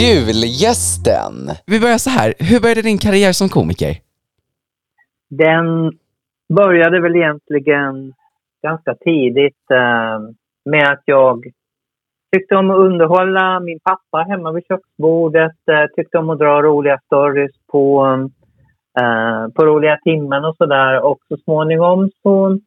Julgästen. Vi börjar så här. Hur började din karriär som komiker? Den började väl egentligen ganska tidigt eh, med att jag tyckte om att underhålla min pappa hemma vid köksbordet. Eh, tyckte om att dra roliga stories på, eh, på roliga timmen och sådär. Och så småningom så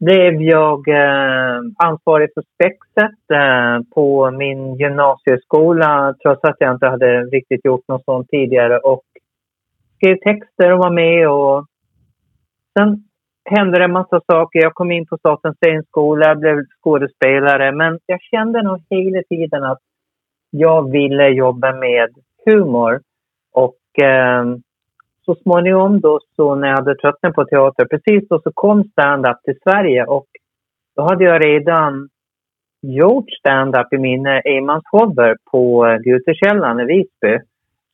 blev jag eh, ansvarig för spexet eh, på min gymnasieskola trots att jag inte hade riktigt gjort något sånt tidigare. Och skrev texter och var med. Och sen hände det en massa saker. Jag kom in på Statens scenskola, blev skådespelare. Men jag kände nog hela tiden att jag ville jobba med humor. Och eh, så småningom då, så när jag hade tröttnat på teater, precis då så kom stand-up till Sverige och då hade jag redan gjort stand-up i min eh, enmanshower på eh, Gutekällaren i Visby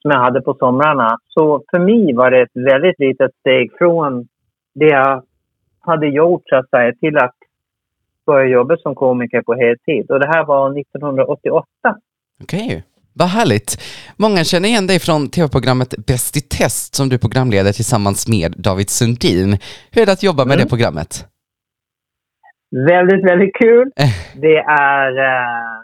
som jag hade på somrarna. Så för mig var det ett väldigt litet steg från det jag hade gjort så att säga till att börja jobba som komiker på heltid. Och det här var 1988. Okej. Okay. Vad härligt. Många känner igen dig från tv-programmet Bäst i test som du programleder tillsammans med David Sundin. Hur är det att jobba med mm. det programmet? Väldigt, väldigt kul. det är, uh,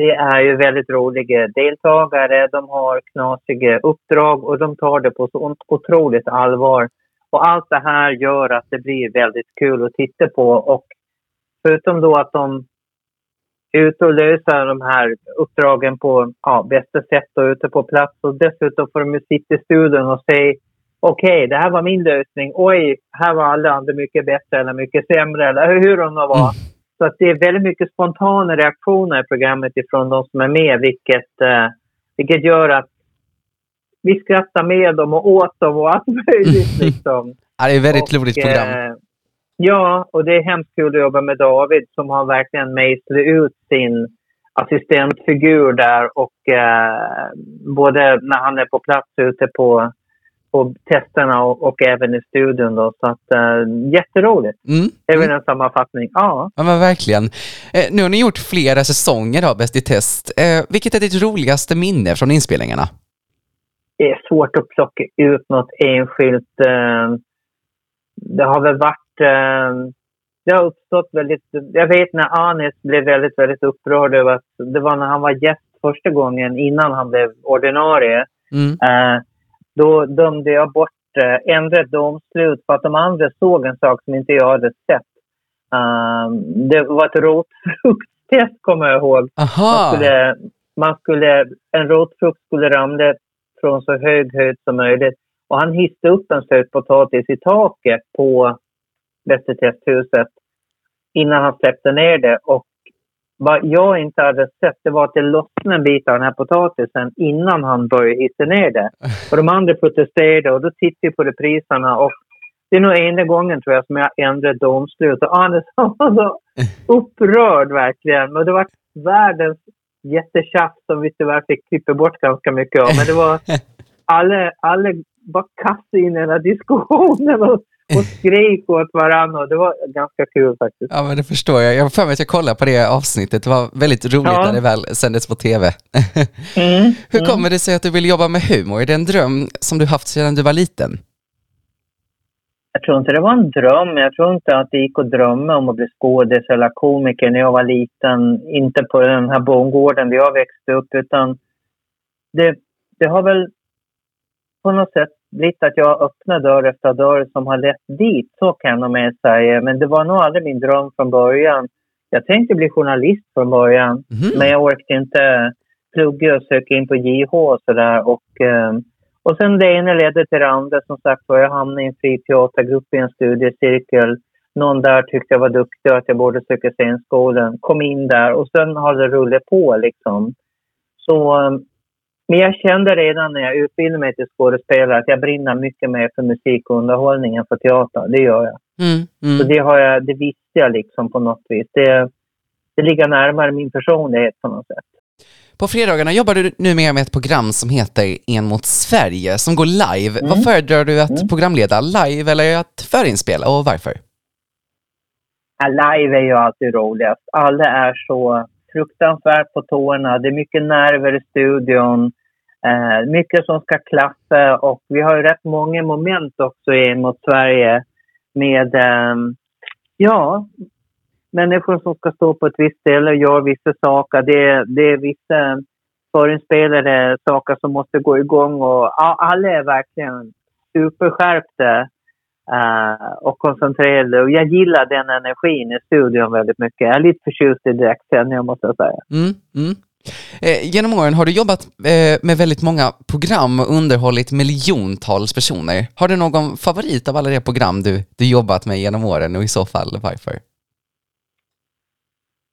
det är ju väldigt roliga deltagare. De har knasiga uppdrag och de tar det på så otroligt allvar. Och allt det här gör att det blir väldigt kul att titta på. Och förutom då att de ut och lösa de här uppdragen på ja, bästa sätt och ute på plats. Och dessutom får de sitta i studion och säga okej, okay, det här var min lösning. Oj, här var alla andra mycket bättre eller mycket sämre eller hur de nu var. Mm. Så att det är väldigt mycket spontana reaktioner i programmet ifrån de som är med, vilket, eh, vilket gör att vi skrattar med dem och åt dem och allt möjligt. Liksom. ja, det är ett väldigt roligt program. Eh, Ja, och det är hemskt kul att jobba med David som har verkligen mejslat ut sin assistentfigur där och eh, både när han är på plats ute på, på testerna och, och även i studion. Då, så att, eh, jätteroligt. Mm. Det är väl en sammanfattning. Ja. ja, men verkligen. Eh, nu har ni gjort flera säsonger av Bäst i test. Eh, vilket är ditt roligaste minne från inspelningarna? Det är svårt att plocka ut något enskilt. Eh, det har väl varit eh, det har uppstått väldigt... Jag vet när Anis blev väldigt, väldigt upprörd över att det var när han var gäst första gången innan han blev ordinarie. Mm. Eh, då dömde jag bort, eh, ändrade domslut för att de andra såg en sak som inte jag hade sett. Uh, det var ett rotfrukttest kommer jag ihåg. Man skulle, man skulle, en rotfrukt skulle ramla från så hög höjd som möjligt. Och han hissade upp en sötpotatis i taket på Bättre testhuset innan han släppte ner det. Och vad jag inte hade sett det var att det lossnade en bit av den här potatisen innan han började hissa ner det. Och de andra protesterade och då tittade jag på repriserna och det är nog enda gången tror jag som jag ändrade domslut. Och Anders var så upprörd verkligen. Men det var världens jättetjafs som vi tyvärr fick klippa bort ganska mycket av. Men det var alla, alla bara kastade in i den här diskussionen och och skrek åt varandra. Det var ganska kul faktiskt. Ja, men det förstår jag. Jag har för mig att jag kollade på det avsnittet. Det var väldigt roligt ja. när det väl sändes på tv. mm, Hur mm. kommer det sig att du vill jobba med humor? Är det en dröm som du haft sedan du var liten? Jag tror inte det var en dröm. Jag tror inte att det gick att drömma om att bli skådis eller komiker när jag var liten. Inte på den här bondgården där jag växte upp, utan det, det har väl på något sätt blivit att jag öppnar dörr efter dörr som har lett dit. Så kan jag med säga. Men det var nog aldrig min dröm från början. Jag tänkte bli journalist från början, mm. men jag orkade inte plugga och söka in på JH och sådär. Och, eh, och sen det ena ledde till det andra. Som sagt jag hamnade i en fri teatergrupp i en studiecirkel. Någon där tyckte jag var duktig och att jag borde söka scenskolan. Kom in där och sen har det rullat på liksom. Så eh, men jag kände redan när jag utbildade mig till skådespelare att jag brinner mycket mer för musik och underhållning än för teater. Det gör jag. Mm, mm. Så det, har jag, det visste jag liksom på något vis. Det, det ligger närmare min personlighet på något sätt. På fredagarna jobbar du numera med ett program som heter En mot Sverige som går live. Mm. Vad föredrar du att mm. programleda, live eller att förinspela och varför? Ja, live är ju alltid roligast. Alla är så fruktansvärt på tårna. Det är mycket nerver i studion. Eh, mycket som ska klaffa och vi har ju rätt många moment också in mot Sverige med eh, ja, människor som ska stå på ett visst ställe och göra vissa saker. Det, det är vissa förinspelade saker som måste gå igång och alla är verkligen superskärpta uh, och koncentrerade. Och jag gillar den energin i studion väldigt mycket. Jag är lite förtjust i direktsändningar måste jag säga. Mm, mm. Eh, genom åren har du jobbat eh, med väldigt många program och underhållit miljontals personer. Har du någon favorit av alla de program du, du jobbat med genom åren och i så fall varför?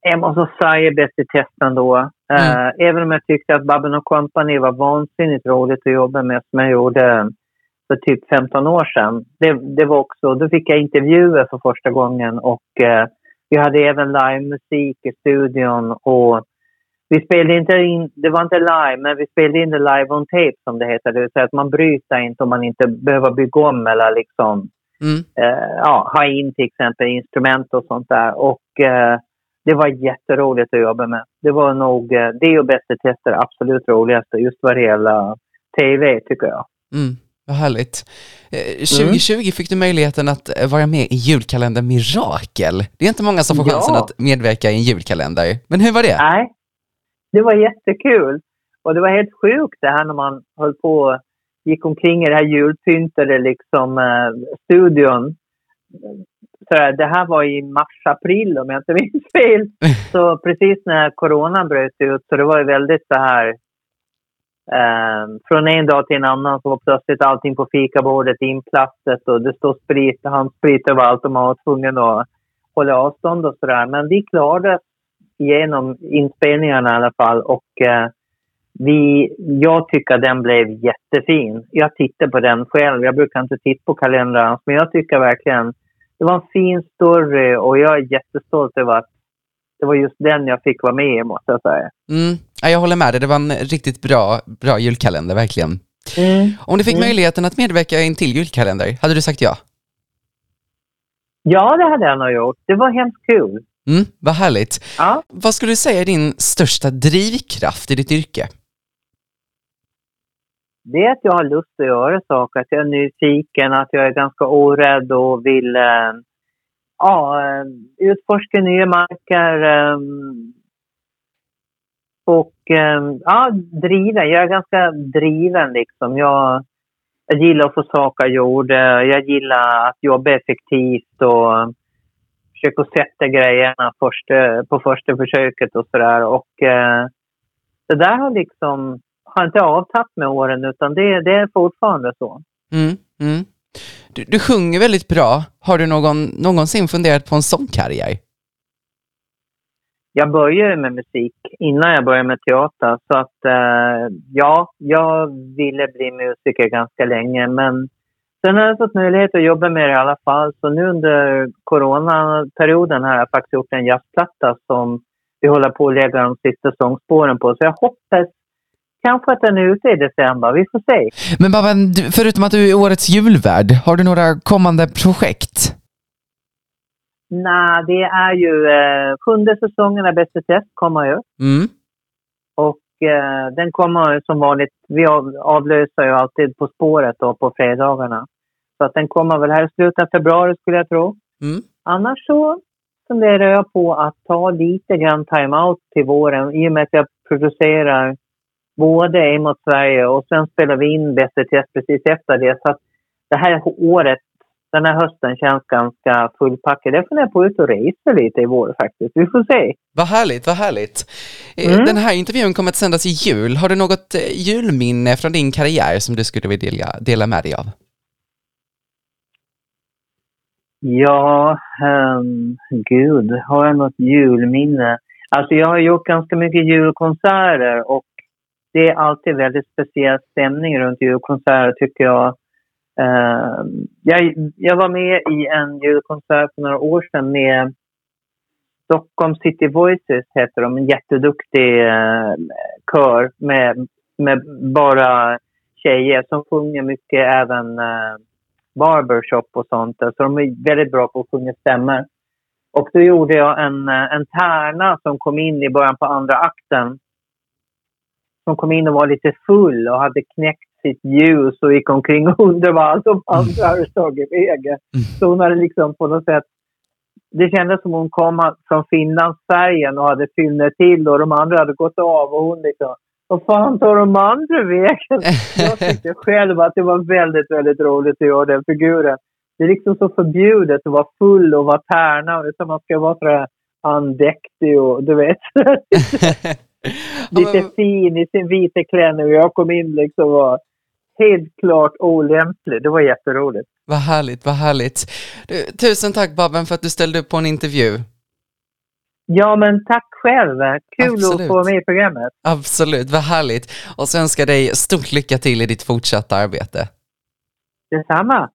Jag måste säga Bäst i test ändå. Mm. Uh, även om jag tyckte att Babben Company var vansinnigt roligt att jobba med som jag gjorde för typ 15 år sedan. Det, det var också, då fick jag intervjuer för första gången och vi hade även livemusik i studion och vi spelade inte in, det var inte live, men vi spelade in det live on tape som det heter. Det vill säga att man bryter inte om man inte behöver bygga om eller liksom mm. uh, ja, ha in till exempel instrument och sånt där. Och det var jätteroligt att jobba med. Det var nog eh, det och Bästa tester absolut roligaste just vad det gäller tv tycker jag. Mm, vad härligt. 2020 eh, mm. fick du möjligheten att eh, vara med i julkalendern Mirakel. Det är inte många som får chansen ja. att medverka i en julkalender. Men hur var det? Nej, det var jättekul. Och det var helt sjukt det här när man höll på gick omkring i det här julpyntade liksom, uh, studion så det här var i mars-april om jag inte minns fel. Så precis när corona bröt ut så det var ju väldigt så här eh, från en dag till en annan så var plötsligt allting på fikabordet inplastat och det stod sprit, handsprit överallt och man var tvungen att hålla avstånd och sådär. Men vi klarade igenom inspelningarna i alla fall och eh, vi, jag tycker den blev jättefin. Jag tittar på den själv. Jag brukar inte titta på kalendern, men jag tycker verkligen det var en fin story och jag är jättestolt över att det var just den jag fick vara med i, måste jag säga. Mm. Ja, jag håller med dig. Det var en riktigt bra, bra julkalender, verkligen. Mm. Om du fick mm. möjligheten att medverka i en till julkalender, hade du sagt ja? Ja, det hade jag nog gjort. Det var hemskt kul. Mm, vad härligt. Ja. Vad skulle du säga är din största drivkraft i ditt yrke? det är att jag har lust att göra saker, att jag är nyfiken, att jag är ganska orädd och vill eh, ja, eh, utforska nya marker. Eh, och ja, driven. Jag är ganska driven liksom. Jag, jag gillar att få saker gjorda. Jag gillar att jobba effektivt och försöka sätta grejerna första, på första försöket och sådär. Och eh, det där har liksom har inte avtagit med åren utan det, det är fortfarande så. Mm, mm. Du, du sjunger väldigt bra. Har du någon, någonsin funderat på en sångkarriär? Jag började med musik innan jag började med teater. Så att eh, ja, jag ville bli musiker ganska länge. Men sen har jag fått möjlighet att jobba med det i alla fall. Så nu under coronaperioden har jag faktiskt gjort en jazzplatta som vi håller på att lägga de sista sångspåren på. Så jag hoppas kanske att den är ute i december. Vi får se. Men Babben, förutom att du är årets julvärd, har du några kommande projekt? Nej, det är ju eh, sjunde säsongen av Bäst i test kommer ju. Mm. Och eh, den kommer som vanligt, vi avlöser ju alltid På spåret då på fredagarna. Så att den kommer väl här i slutet av februari skulle jag tro. Mm. Annars så funderar jag på att ta lite grann time-out till våren i och med att jag producerar både in mot Sverige och sen spelar vi in Bäst test precis efter det. Så att det här året, den här hösten känns ganska fullpackad. Jag funderar på att ut och resa lite i vår faktiskt. Vi får se. Vad härligt, vad härligt. Eh, mm. Den här intervjun kommer att sändas i jul. Har du något eh, julminne från din karriär som du skulle vilja dela med dig av? Ja, um, gud, har jag något julminne? Alltså jag har gjort ganska mycket julkonserter och det är alltid väldigt speciell stämning runt julkonserter tycker jag. Um, jag. Jag var med i en julkonsert för några år sedan med Stockholm City Voices heter de, en jätteduktig uh, kör med, med bara tjejer som sjunger mycket även uh, barbershop och sånt. Så de är väldigt bra på att sjunga stämmer. Och då gjorde jag en, eh, en tärna som kom in i början på andra akten. Som kom in och var lite full och hade knäckt sitt ljus och gick omkring och undrade vad allt de andra hade tagit vägen. Så hon hade liksom på något sätt... Det kändes som hon kom från Finlandsfärgen och hade fyllnat till och de andra hade gått av och hon liksom... Vad fan tar de andra vägen? Jag tyckte själv att det var väldigt, väldigt roligt att göra den figuren. Det är liksom så förbjudet att vara full och vara tärna. Som man ska vara sådär andäktig och du vet. Lite fin i sin vita klänning jag kom in liksom och var helt klart olämplig. Det var jätteroligt. Vad härligt, vad härligt. Du, tusen tack Babben för att du ställde upp på en intervju. Ja, men tack själv. Kul Absolut. att få vara med i programmet. Absolut, vad härligt. Och så önskar jag dig stort lycka till i ditt fortsatta arbete. Detsamma.